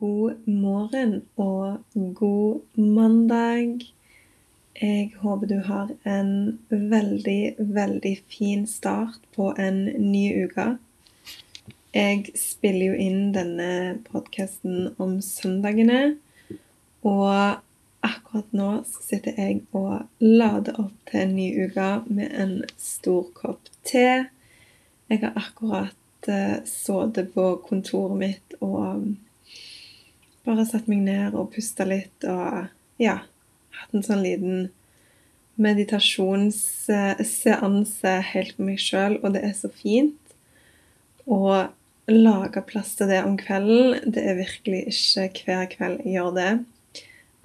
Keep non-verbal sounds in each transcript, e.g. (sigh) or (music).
God morgen og god mandag. Jeg håper du har en veldig, veldig fin start på en ny uke. Jeg spiller jo inn denne podkasten om søndagene. Og akkurat nå sitter jeg og lader opp til en ny uke med en stor kopp te. Jeg har akkurat uh, sittet på kontoret mitt og bare satt meg ned og pusta litt og ja, hatt en sånn liten meditasjonsseanse helt på meg sjøl, og det er så fint. å lage plass til det om kvelden, det er virkelig ikke hver kveld jeg gjør det.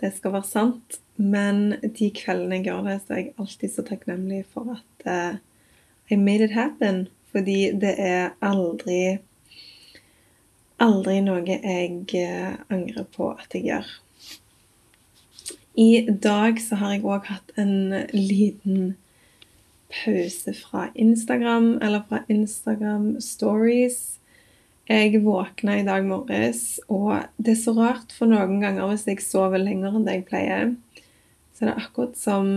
Det skal være sant. Men de kveldene jeg gjør det, så er jeg alltid så takknemlig for at uh, I made it happen. Fordi det er aldri aldri noe jeg eh, angrer på at jeg gjør. I dag så har jeg òg hatt en liten pause fra Instagram, eller fra Instagram Stories. Jeg våkna i dag morges, og det er så rart, for noen ganger hvis jeg sover lenger enn det jeg pleier, så er det akkurat som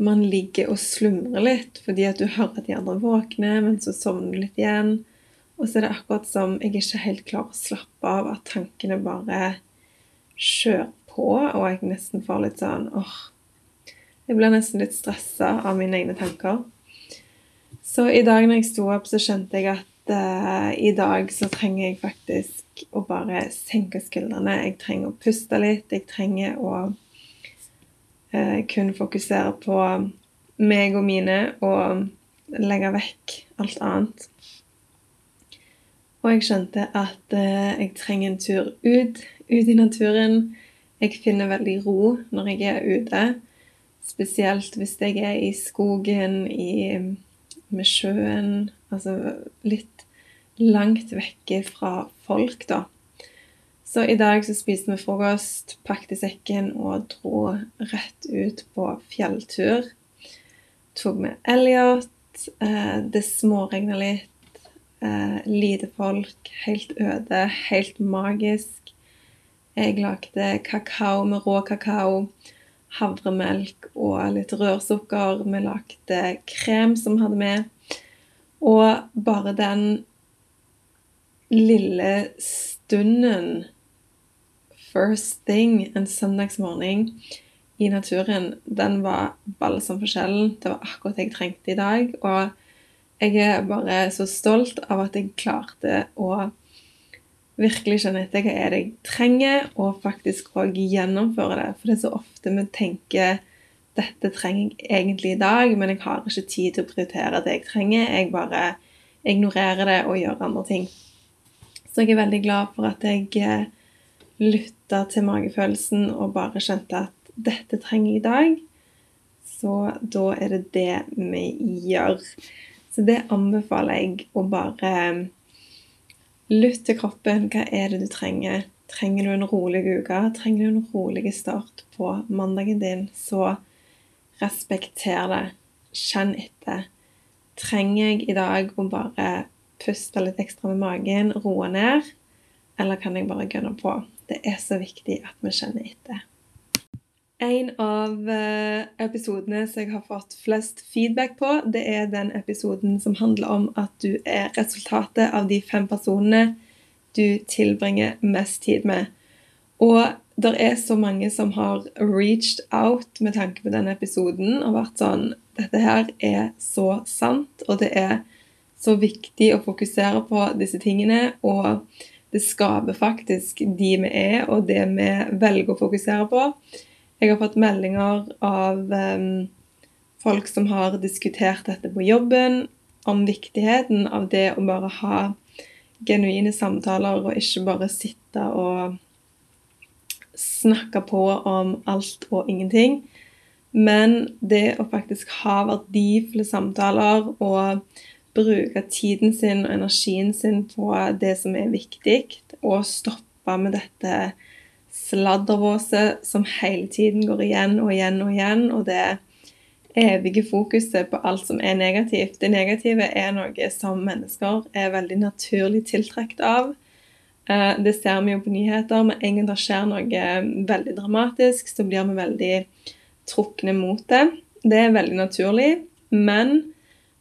man ligger og slumrer litt, fordi at du hører at de andre våkner, men så sovner du litt igjen. Og så er det akkurat som jeg ikke helt klarer å slappe av, at tankene bare kjører på, og jeg nesten får litt sånn åh Jeg blir nesten litt stressa av mine egne tanker. Så i dag når jeg sto opp, så skjønte jeg at uh, i dag så trenger jeg faktisk å bare senke skuldrene. Jeg trenger å puste litt. Jeg trenger å uh, kun fokusere på meg og mine og legge vekk alt annet. Og jeg skjønte at eh, jeg trenger en tur ut, ut i naturen. Jeg finner veldig ro når jeg er ute. Spesielt hvis jeg er i skogen, i, med sjøen. Altså litt langt vekke fra folk, da. Så i dag så spiste vi frokost, pakket sekken og dro rett ut på fjelltur. Tok med Elliot. Eh, det småregna litt. Eh, lite folk, helt øde, helt magisk. Jeg lagde kakao med rå kakao, havremelk og litt rørsukker. Vi lagde krem som vi hadde med. Og bare den lille stunden First thing en søndagsmorgen i naturen, den var balsam for sjelen. Det var akkurat det jeg trengte i dag. og jeg er bare så stolt av at jeg klarte å virkelig skjønne etter hva er det jeg trenger, og faktisk òg gjennomføre det. For det er så ofte vi tenker dette trenger jeg egentlig i dag, men jeg har ikke tid til å prioritere det jeg trenger. Jeg bare ignorerer det og gjør andre ting. Så jeg er veldig glad for at jeg eh, lytta til magefølelsen og bare skjønte at dette trenger jeg i dag. Så da er det det vi gjør. Så det anbefaler jeg å bare um, lytte til kroppen. Hva er det du trenger? Trenger du en rolig uke? Trenger du en rolig start på mandagen din? Så respekter det. Kjenn etter. Trenger jeg i dag å bare puste litt ekstra med magen, roe ned? Eller kan jeg bare gønne på? Det er så viktig at vi kjenner etter. En av eh, episodene som jeg har fått flest feedback på, det er den episoden som handler om at du er resultatet av de fem personene du tilbringer mest tid med. Og det er så mange som har reached out med tanke på denne episoden og vært sånn Dette her er så sant, og det er så viktig å fokusere på disse tingene. Og det skaper faktisk de vi er, og det vi velger å fokusere på. Jeg har fått meldinger av um, folk som har diskutert dette på jobben, om viktigheten av det å bare ha genuine samtaler og ikke bare sitte og snakke på om alt og ingenting. Men det å faktisk ha verdifulle samtaler og bruke tiden sin og energien sin på det som er viktig, og stoppe med dette sladdervåset som hele tiden går igjen og igjen og igjen, og det evige fokuset på alt som er negativt. Det negative er noe som mennesker er veldig naturlig tiltrukket av. Eh, det ser vi jo på nyheter. Med en gang det skjer noe veldig dramatisk, så blir vi veldig trukne mot det. Det er veldig naturlig, men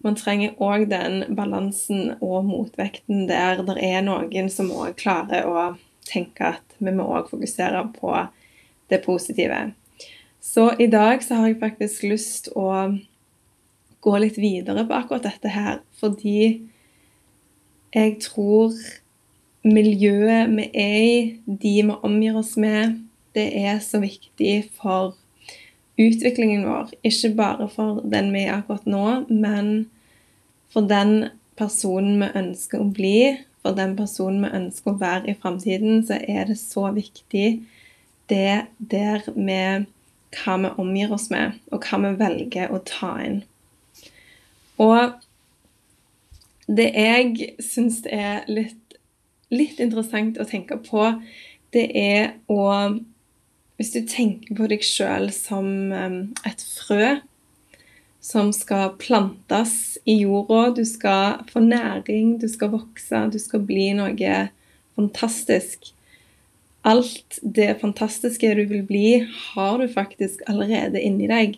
man trenger òg den balansen og motvekten der det er noen som òg klarer å tenke at vi må òg fokusere på det positive. Så i dag så har jeg faktisk lyst å gå litt videre på akkurat dette her, fordi jeg tror miljøet vi er i, de vi omgir oss med, det er så viktig for utviklingen vår. Ikke bare for den vi er akkurat nå, men for den personen vi ønsker å bli, for den personen vi ønsker å være i framtiden, så er det så viktig det der med hva vi omgir oss med, og hva vi velger å ta inn. Og det jeg syns er litt, litt interessant å tenke på, det er å Hvis du tenker på deg sjøl som um, et frø som skal plantes i jorda, du skal få næring, du skal vokse, du skal bli noe fantastisk alt det fantastiske du vil bli, har du faktisk allerede inni deg.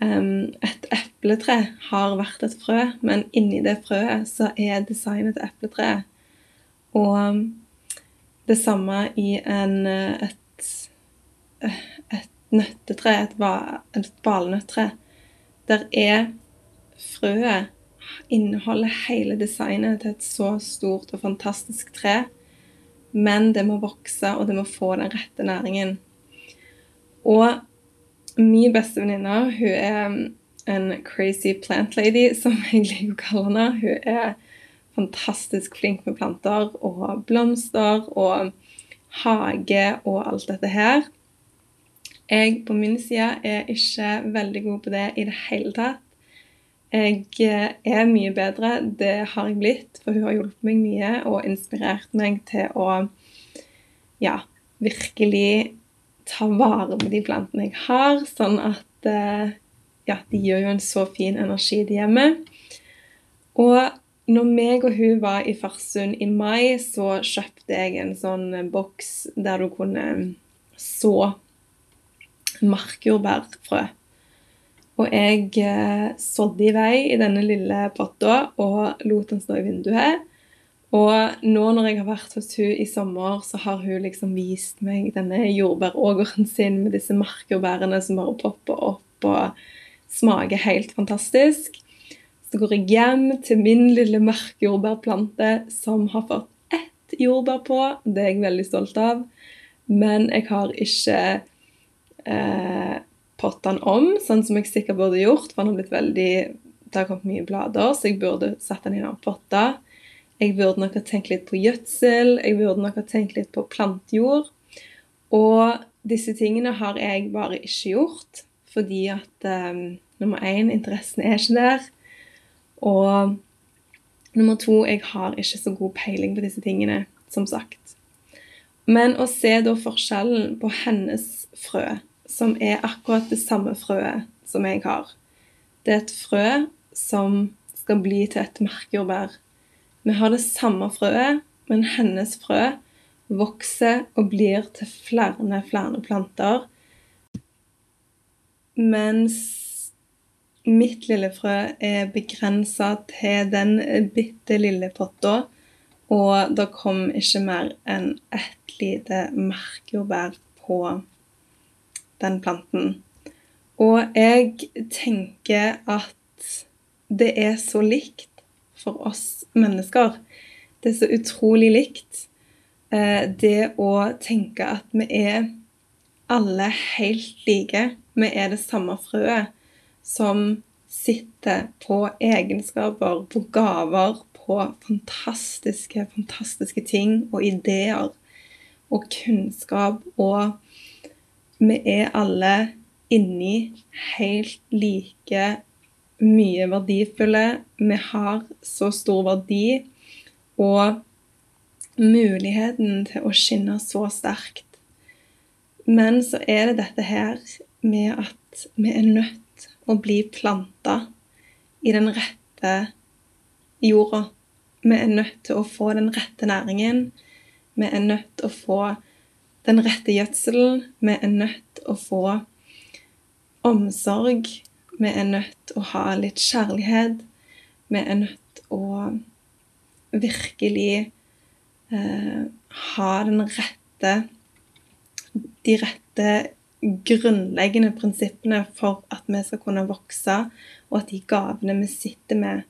Et epletre har vært et frø, men inni det frøet så er designet til epletreet. Og det samme i en, et, et nøttetre, et, et valnøttre. Der er frøet inneholder hele designet til et så stort og fantastisk tre men det må vokse, og det må få den rette næringen. Og min beste venninne, hun er en crazy plant lady, (laughs) som jeg liker å kalle henne. Hun er fantastisk flink med planter og blomster og hage og alt dette her. Jeg på min side er ikke veldig god på det i det hele tatt. Jeg er mye bedre. Det har jeg blitt, for hun har hjulpet meg mye og inspirert meg til å ja, virkelig ta vare på de plantene jeg har, sånn at eh, ja, de gjør jo en så fin energi til hjemmet. Og når meg og hun var i Farsund i mai, så kjøpte jeg en sånn boks der du kunne så markjordbærfrø. Og jeg eh, sådde i vei i denne lille potta og lot den stå i vinduet. Og nå når jeg har vært hos hun i sommer, så har hun liksom vist meg denne jordbærågeren sin med disse markjordbærene som bare popper opp og smaker helt fantastisk. Så går jeg hjem til min lille markjordbærplante som har fått ett jordbær på. Det er jeg veldig stolt av. Men jeg har ikke eh, pottene om, sånn som jeg sikkert burde gjort. For han har blitt veldig Det har kommet mye blader, så jeg burde satt den i en potte. Jeg burde nok ha tenkt litt på gjødsel, jeg burde nok ha tenkt litt på plantjord. Og disse tingene har jeg bare ikke gjort, fordi at eh, nummer én, interessen er ikke der. Og nummer to, jeg har ikke så god peiling på disse tingene, som sagt. Men å se da forskjellen på hennes frø som er akkurat det samme frøet som jeg har. Det er et frø som skal bli til et merkjordbær. Vi har det samme frøet, men hennes frø vokser og blir til flere, flere planter. Mens mitt lille frø er begrensa til den bitte lille potta, og det kom ikke mer enn ett lite merkjordbær på den planten. Og jeg tenker at det er så likt for oss mennesker. Det er så utrolig likt. Eh, det å tenke at vi er alle helt like. Vi er det samme frøet som sitter på egenskaper, på gaver, på fantastiske, fantastiske ting og ideer og kunnskap, og vi er alle inni helt like mye verdifulle. Vi har så stor verdi og muligheten til å skinne så sterkt. Men så er det dette her med at vi er nødt å bli planta i den rette jorda. Vi er nødt til å få den rette næringen. Vi er nødt til å få den rette gjødselen. Vi er nødt å få omsorg. Vi er nødt å ha litt kjærlighet. Vi er nødt å virkelig eh, ha den rette De rette grunnleggende prinsippene for at vi skal kunne vokse, og at de gavene vi sitter med,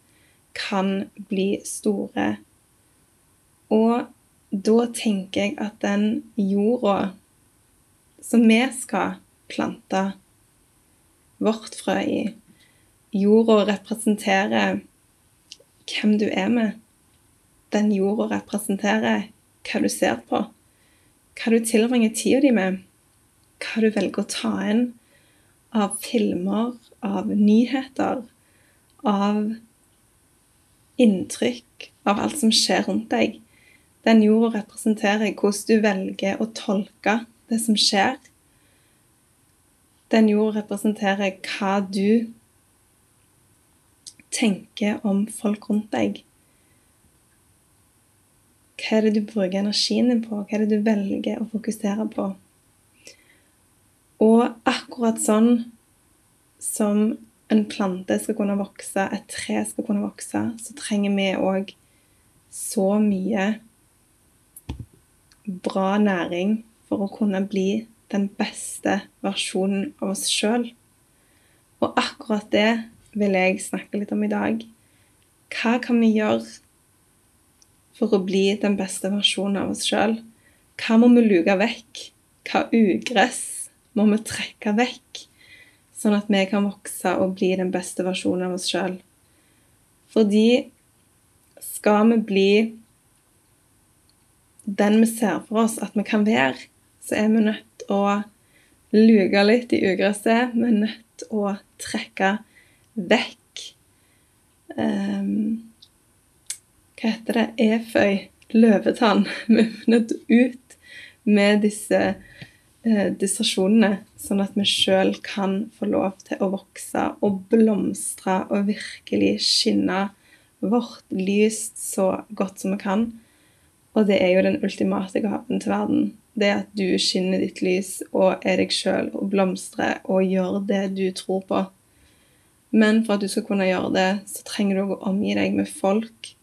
kan bli store. Og da tenker jeg at den jorda som vi skal plante vårt frø i. Jorda representerer hvem du er med. Den jorda representerer hva du ser på, hva du tilbringer tida di med, hva du velger å ta inn av filmer, av nyheter, av inntrykk, av alt som skjer rundt deg. Den jorda representerer hvordan du velger å tolke det som skjer, den jorda representerer hva du tenker om folk rundt deg. Hva er det du bruker energien din på? Hva er det du velger å fokusere på? Og akkurat sånn som en plante skal kunne vokse, et tre skal kunne vokse, så trenger vi òg så mye bra næring for å kunne bli den beste versjonen av oss sjøl. Og akkurat det vil jeg snakke litt om i dag. Hva kan vi gjøre for å bli den beste versjonen av oss sjøl? Hva må vi luke vekk? Hva ugress må vi trekke vekk, sånn at vi kan vokse og bli den beste versjonen av oss sjøl? Fordi skal vi bli den vi ser for oss at vi kan være, så er vi nødt til å luke litt i ugresset. Vi er nødt til å trekke vekk um, Hva heter det? Eføy. Løvetann. (laughs) Vi er nødt til ut med disse uh, distasjonene, sånn at vi sjøl kan få lov til å vokse og blomstre og virkelig skinne vårt lys så godt som vi kan. Og det er jo den ultimate gaven til verden det at du skinner ditt lys og er deg sjøl og blomstrer og gjør det du tror på. Men for at du skal kunne gjøre det, så trenger du å omgi deg med folk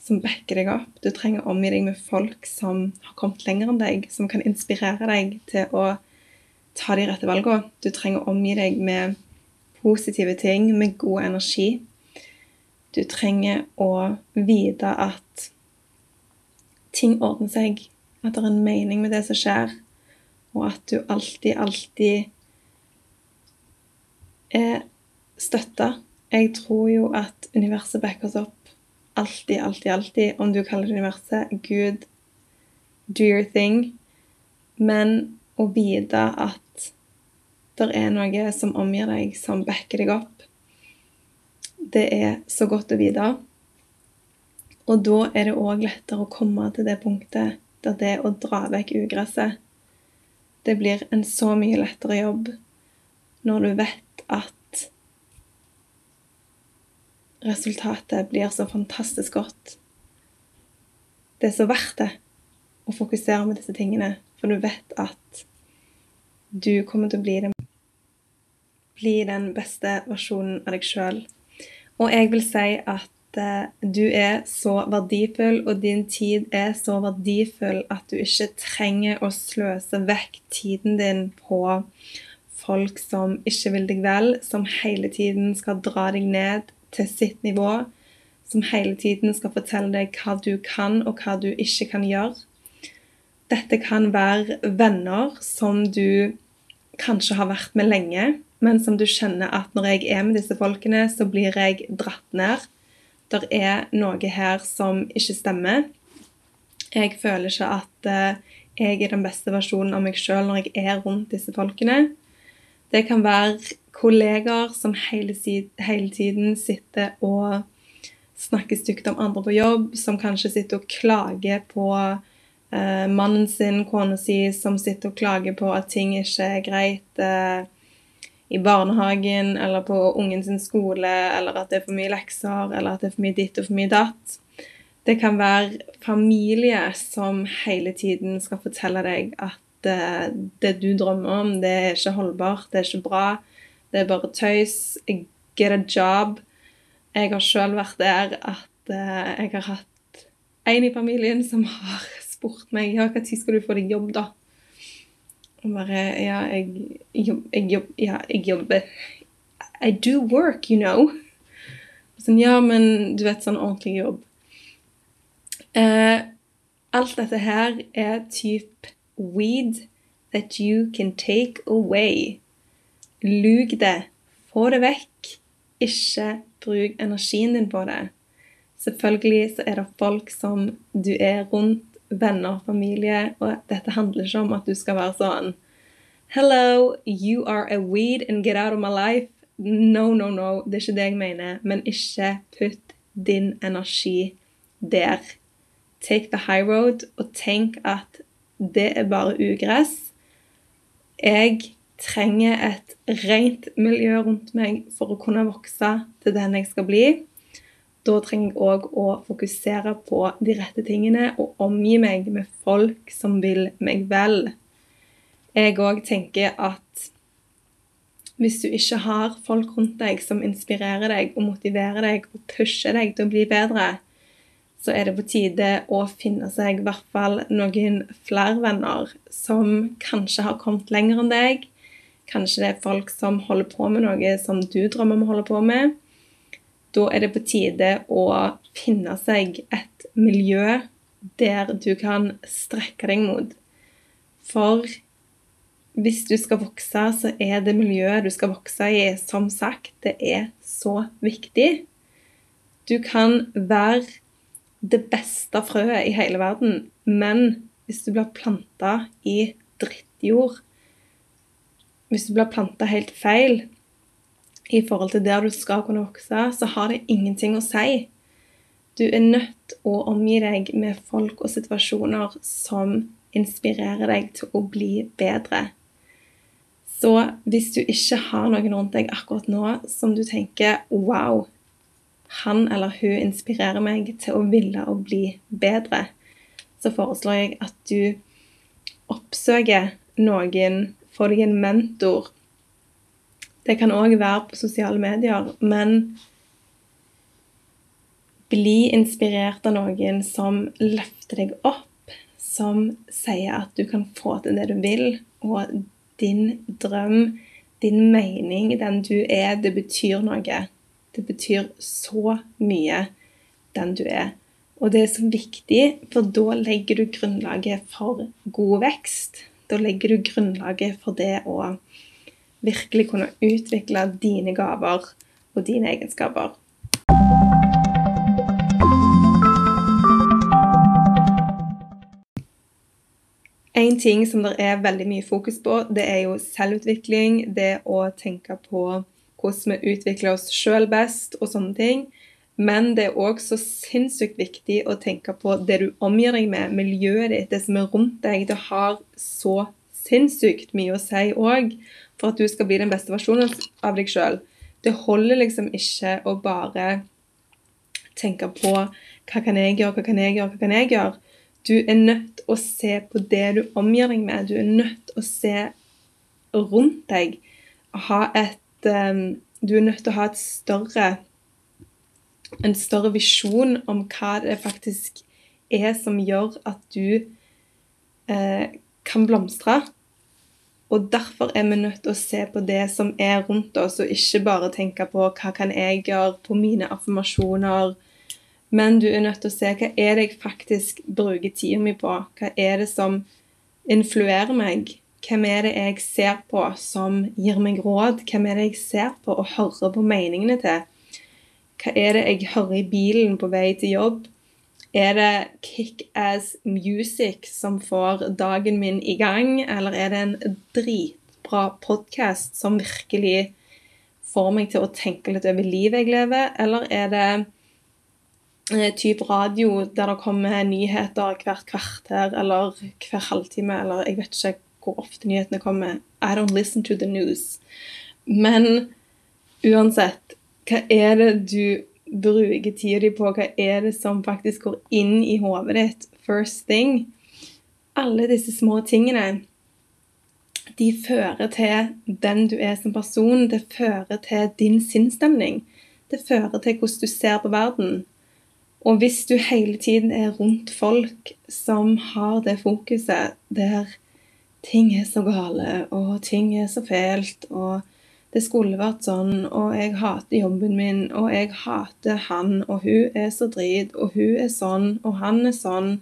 som backer deg opp. Du trenger å omgi deg med folk som har kommet lenger enn deg, som kan inspirere deg til å ta de rette valgene. Du trenger å omgi deg med positive ting, med god energi. Du trenger å vite at ting ordner seg at det er en mening med det som skjer, og at du alltid, alltid er støtta. Jeg tror jo at universet backer oss opp alltid, alltid, alltid. Om du kaller det universet, Gud, do your thing. Men å vite at det er noe som omgir deg, som backer deg opp, det er så godt å vite. Og da er det òg lettere å komme til det punktet der det å dra vekk ugresset Det blir en så mye lettere jobb når du vet at resultatet blir så fantastisk godt. Det er så verdt det å fokusere med disse tingene, for du vet at du kommer til å bli den, bli den beste versjonen av deg sjøl. Og jeg vil si at Eh, du er så verdifull, og din tid er så verdifull at du ikke trenger å sløse vekk tiden din på folk som ikke vil deg vel, som hele tiden skal dra deg ned til sitt nivå, som hele tiden skal fortelle deg hva du kan, og hva du ikke kan gjøre. Dette kan være venner som du kanskje har vært med lenge, men som du kjenner at når jeg er med disse folkene, så blir jeg dratt ned det er noe her som ikke stemmer. Jeg føler ikke at eh, jeg er den beste versjonen av meg sjøl når jeg er rundt disse folkene. Det kan være kolleger som hele, hele tiden sitter og snakker stygt om andre på jobb, som kanskje sitter og klager på eh, mannen sin, kona si, som sitter og klager på at ting ikke er greit eh, i barnehagen eller på ungen sin skole, eller at det er for mye lekser, eller at det er for mye ditt og for mye datt. Det kan være familie som hele tiden skal fortelle deg at eh, det du drømmer om, det er ikke holdbart, det er ikke bra, det er bare tøys. Get a job. Jeg har sjøl vært der at uh, jeg har hatt en i familien som har spurt meg ja, når skal du få deg jobb, da? Og bare Ja, jeg, jobb, jeg, ja, jeg jobber I do work, you know. Sånn, ja, men du vet, sånn ordentlig jobb. Uh, alt dette her er type weed that you can take away. Lug det. Få det vekk. Ikke bruk energien din på det. Selvfølgelig så er det folk som du er rundt, venner, familie, og dette handler ikke om at du skal være sånn Hello, you are a weed and get out of my life. No, no, no. Det er ikke det jeg mener. Men ikke putt din energi der. Take the high road, og tenk at det er bare ugress. Jeg trenger et rent miljø rundt meg for å kunne vokse til den jeg skal bli. Da trenger jeg òg å fokusere på de rette tingene og omgi meg med folk som vil meg vel. Jeg òg tenker at hvis du ikke har folk rundt deg som inspirerer deg og motiverer deg og pusher deg til å bli bedre, så er det på tide å finne seg i hvert fall noen flere venner som kanskje har kommet lenger enn deg, Kanskje det er folk som holder på med noe som du drømmer om å holde på med. Da er det på tide å finne seg et miljø der du kan strekke deg mot. For hvis du skal vokse, så er det miljøet du skal vokse i, som sagt, det er så viktig. Du kan være det beste frøet i hele verden, men hvis du blir planta i drittjord, hvis du blir planta helt feil i forhold til der du skal kunne vokse, så har det ingenting å si. Du er nødt å omgi deg med folk og situasjoner som inspirerer deg til å bli bedre. Så hvis du ikke har noen rundt deg akkurat nå som du tenker Wow, han eller hun inspirerer meg til å ville å bli bedre, så foreslår jeg at du oppsøker noen får deg en mentor. Det kan òg være på sosiale medier, men bli inspirert av noen som løfter deg opp, som sier at du kan få til det du vil, og din drøm, din mening, den du er, det betyr noe. Det betyr så mye, den du er. Og det er så viktig, for da legger du grunnlaget for god vekst. Da legger du grunnlaget for det å virkelig kunne utvikle dine gaver og dine egenskaper. En ting som det er veldig mye fokus på, det er jo selvutvikling. Det å tenke på hvordan vi utvikler oss sjøl best og sånne ting. Men det er òg så sinnssykt viktig å tenke på det du omgir deg med, miljøet ditt, det som er rundt deg. Det har så sinnssykt mye å si òg for at du skal bli den beste versjonen av deg sjøl. Det holder liksom ikke å bare tenke på hva kan jeg gjøre, hva kan jeg gjøre, hva kan jeg gjøre? Du er nødt til å se på det du omgir deg med. Du er nødt til å se rundt deg. Ha et um, Du er nødt til å ha større en større visjon om hva det faktisk er som gjør at du eh, kan blomstre. Og derfor er vi nødt til å se på det som er rundt oss, og ikke bare tenke på hva kan jeg gjøre på mine affirmasjoner. Men du er nødt til å se hva er det jeg faktisk bruker tida mi på? Hva er det som influerer meg? Hvem er det jeg ser på som gir meg råd? Hvem er det jeg ser på og hører på meningene til? Hva er det jeg hører i bilen på vei til jobb? Er det kickass music som får dagen min i gang, eller er det en dritbra podkast som virkelig får meg til å tenke litt over livet jeg lever, eller er det eh, type radio der det kommer nyheter hvert kvarter eller hver halvtime, eller jeg vet ikke hvor ofte nyhetene kommer. I don't listen to the news. Men uansett, hva er det du bruker tida di på? Hva er det som faktisk går inn i hodet ditt first thing? Alle disse små tingene de fører til den du er som person. Det fører til din sinnsstemning. Det fører til hvordan du ser på verden. Og hvis du hele tiden er rundt folk som har det fokuset der ting er så gale, og ting er så fælt, og det skulle vært sånn, og jeg hater jobben min, og jeg hater han, og hun er så drit, og hun er sånn, og han er sånn,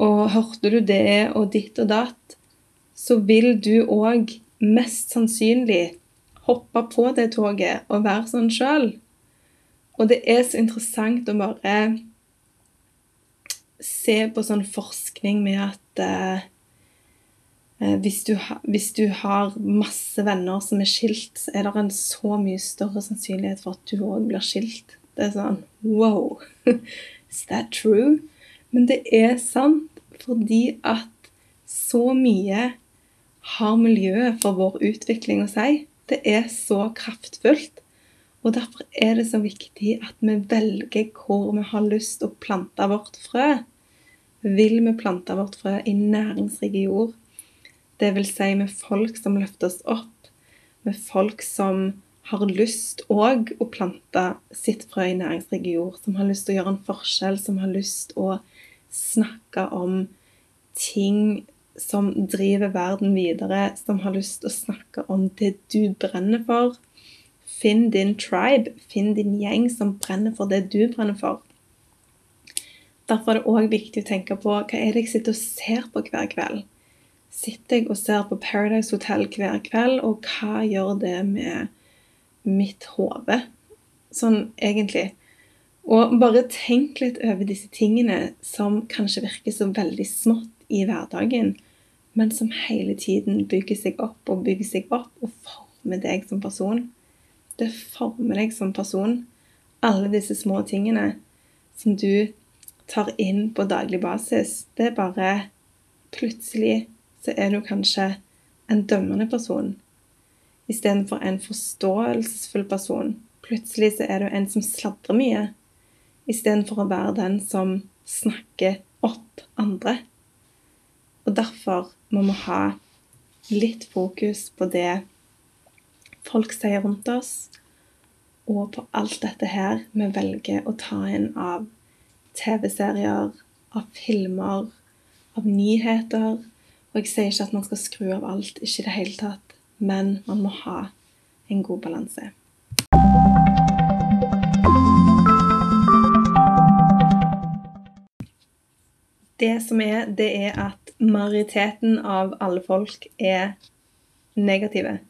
og hørte du det, og ditt og datt, så vil du òg mest sannsynlig hoppe på det toget og være sånn sjøl. Og det er så interessant å bare se på sånn forskning med at eh, hvis du, hvis du, har masse venner som er skilt, så er det en så mye større sannsynlighet for at du òg blir skilt. Det er sånn Wow! (laughs) Is that true? Men det er sant fordi at så mye har miljøet for vår utvikling å si. Det er så kraftfullt. Og derfor er det så viktig at vi velger hvor vi har lyst å plante vårt frø. Vil vi plante vårt frø i næringsrik jord? Det vil si med folk som løfter oss opp, med folk som har lyst òg å plante sitt frø i næringsrik jord, som har lyst til å gjøre en forskjell, som har lyst å snakke om ting som driver verden videre, som har lyst til å snakke om det du brenner for. Finn din tribe, finn din gjeng som brenner for det du brenner for. Derfor er det òg viktig å tenke på hva er det jeg sitter og ser på hver kveld sitter jeg og ser på Paradise Hotel hver kveld, og hva gjør det med mitt hode? Sånn egentlig. Og bare tenk litt over disse tingene som kanskje virker så veldig smått i hverdagen, men som hele tiden bygger seg opp og bygger seg opp og former deg som person. Det former deg som person. Alle disse små tingene som du tar inn på daglig basis, det er bare plutselig så er du kanskje en dømmende person istedenfor en forståelsesfull person. Plutselig så er du en som sladrer mye, istedenfor å være den som snakker opp andre. Og derfor må vi ha litt fokus på det folk sier rundt oss, og på alt dette her vi velger å ta inn av TV-serier, av filmer, av nyheter, og jeg sier ikke at man skal skru av alt, ikke i det hele tatt, men man må ha en god balanse. Det som er, det er at majoriteten av alle folk er negative.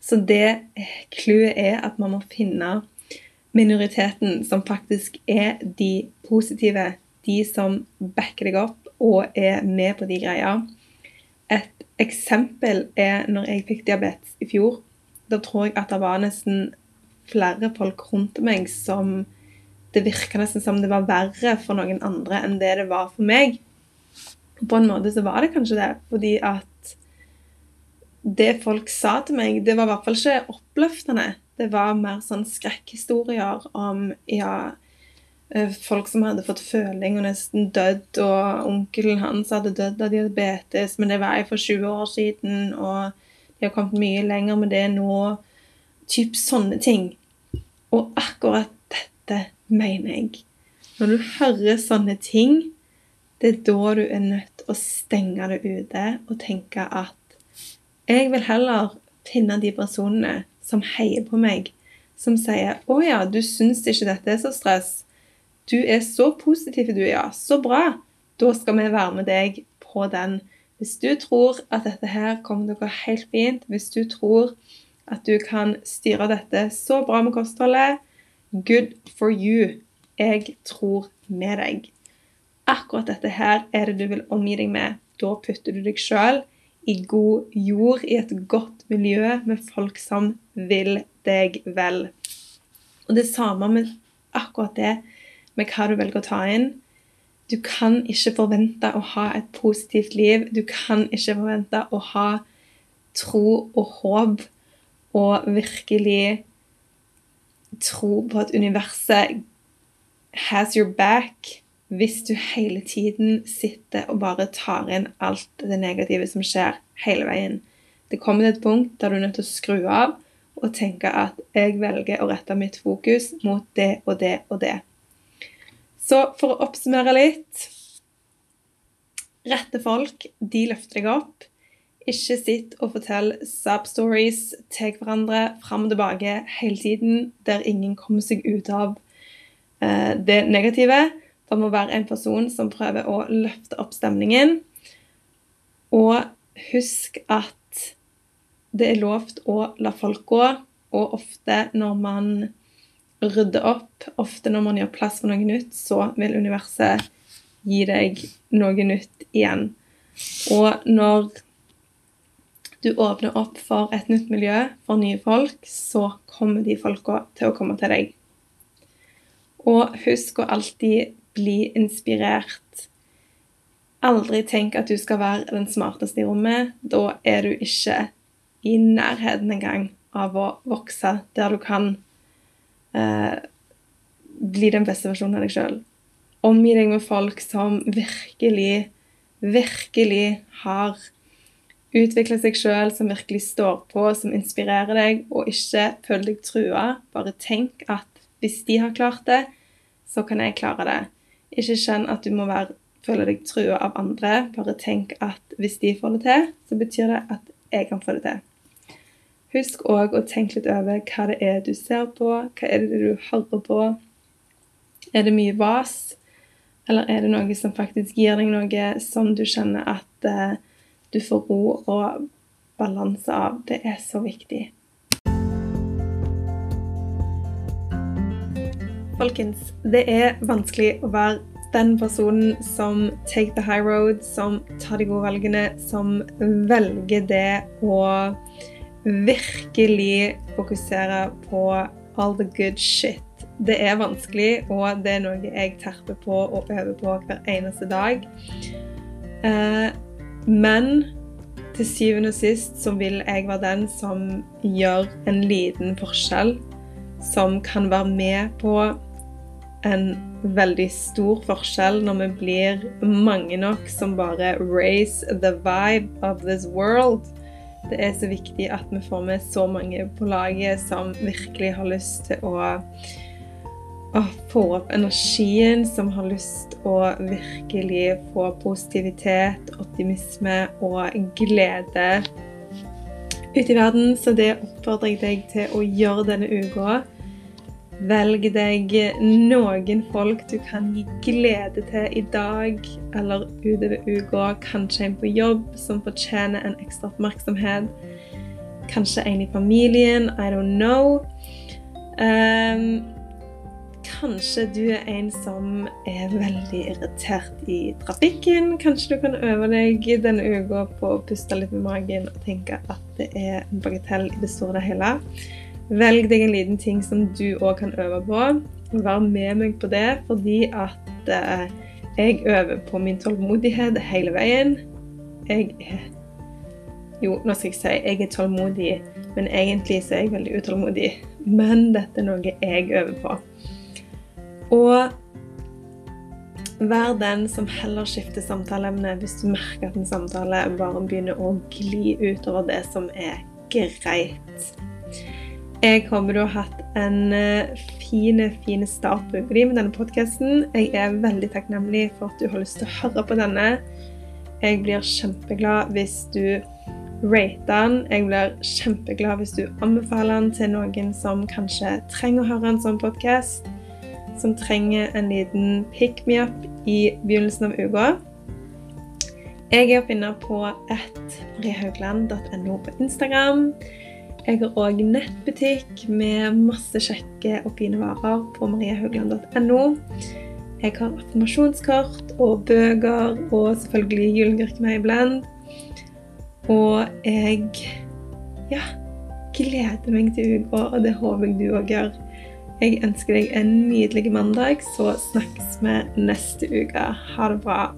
Så det clouet er at man må finne minoriteten som faktisk er de positive. De som backer deg opp og er med på de greia. Eksempel er når jeg fikk diabetes i fjor. Da tror jeg at det var nesten flere folk rundt meg som Det virka nesten som det var verre for noen andre enn det det var for meg. På en måte så var det kanskje det, fordi at det folk sa til meg, det var i hvert fall ikke oppløftende. Det var mer sånn skrekkhistorier om ja, folk som hadde fått føling og nesten dødd, og onkelen hans hadde dødd av diabetes, men det var jeg for 20 år siden, og de har kommet mye lenger med det nå. Typ sånne ting. Og akkurat dette mener jeg. Når du hører sånne ting, det er da du er nødt til å stenge det ute og tenke at jeg vil heller finne de personene som heier på meg, som sier 'Å ja, du syns ikke dette er så stress'. Du er så positiv, du, ja. Så bra. Da skal vi være med deg på den. Hvis du tror at dette her kommer til å gå helt fint, hvis du tror at du kan styre dette så bra med kostholdet, good for you. Jeg tror med deg. akkurat dette her er det du vil omgi deg med. Da putter du deg sjøl i god jord, i et godt miljø med folk som vil deg vel. Og det samme med akkurat det med hva du velger å ta inn. Du kan ikke forvente å ha et positivt liv. Du kan ikke forvente å ha tro og håp og virkelig tro på at universet has your back hvis du hele tiden sitter og bare tar inn alt det negative som skjer, hele veien. Det kommer til et punkt der du er nødt til å skru av og tenke at jeg velger å rette mitt fokus mot det og det og det. Så for å oppsummere litt Rette folk, de løfter deg opp. Ikke sitt og fortell sub-stories til hverandre fram og tilbake hele tiden, der ingen kommer seg ut av eh, det negative. Det må være en person som prøver å løfte opp stemningen. Og husk at det er lovt å la folk gå, og ofte når man rydder opp, ofte når man gjør plass for noe nytt, så vil universet gi deg noe nytt igjen. Og når du åpner opp for et nytt miljø, for nye folk, så kommer de folka til å komme til deg. Og husk å alltid bli inspirert. Aldri tenk at du skal være den smarteste i rommet. Da er du ikke i nærheten engang av å vokse der du kan eh, bli den beste versjonen av deg sjøl. Omgi deg med folk som virkelig, virkelig har utvikla seg sjøl, som virkelig står på, som inspirerer deg, og ikke føler deg trua. Bare tenk at hvis de har klart det, så kan jeg klare det. Ikke kjenn at du må være, føle deg trua av andre. Bare tenk at hvis de får det til, så betyr det at jeg kan få det til. Husk òg å tenke litt over hva det er du ser på, hva er det du hører på. Er det mye vas, eller er det noe som faktisk gir deg noe som du kjenner at uh, du får ro og balanse av? Det er så viktig. Folkens, det er vanskelig å være den personen som take the high road, som tar de gode valgene, som velger det å virkelig fokusere på all the good shit. Det er vanskelig, og det er noe jeg terper på og øver på hver eneste dag. Eh, men til syvende og sist så vil jeg være den som gjør en liten forskjell. Som kan være med på en veldig stor forskjell når vi blir mange nok som bare raise the vibe of this world. Det er så viktig at vi får med så mange på laget som virkelig har lyst til å, å få opp energien, som har lyst til å virkelig få positivitet, optimisme og glede ute i verden. Så det oppfordrer jeg deg til å gjøre denne uka. Velg deg noen folk du kan gi glede til i dag eller utover uka. Kanskje en på jobb som fortjener en ekstra oppmerksomhet. Kanskje en i familien. I don't know. Um, kanskje du er en som er veldig irritert i trafikken. Kanskje du kan øve deg denne uka på å puste litt med magen og tenke at det er en bagatell i det store og hele. Velg deg en liten ting som du òg kan øve på. Vær med meg på det, fordi at eh, jeg øver på min tålmodighet hele veien. Jeg er Jo, nå skal jeg si jeg er tålmodig, men egentlig så er jeg veldig utålmodig. Men dette er noe jeg øver på. Og vær den som heller skifter samtaleemne hvis du merker at en samtale bare begynner å gli utover det som er greit. Jeg håper du har hatt en eh, fin, fin start på uka di med denne podkasten. Jeg er veldig takknemlig for at du har lyst til å høre på denne. Jeg blir kjempeglad hvis du rater den. Jeg blir kjempeglad hvis du anbefaler den til noen som kanskje trenger å høre en sånn podkast. Som trenger en liten pick me up i begynnelsen av uka. Jeg er å finne på ettmariehaugland.no på Instagram. Jeg har òg nettbutikk med masse kjekke og fine varer på mariahaugland.no. Jeg har affirmasjonskart og bøker og selvfølgelig julegurk med iblant. Og jeg ja, gleder meg til uka, og det håper jeg du òg gjør. Jeg ønsker deg en nydelig mandag, så snakkes vi neste uke. Ha det bra.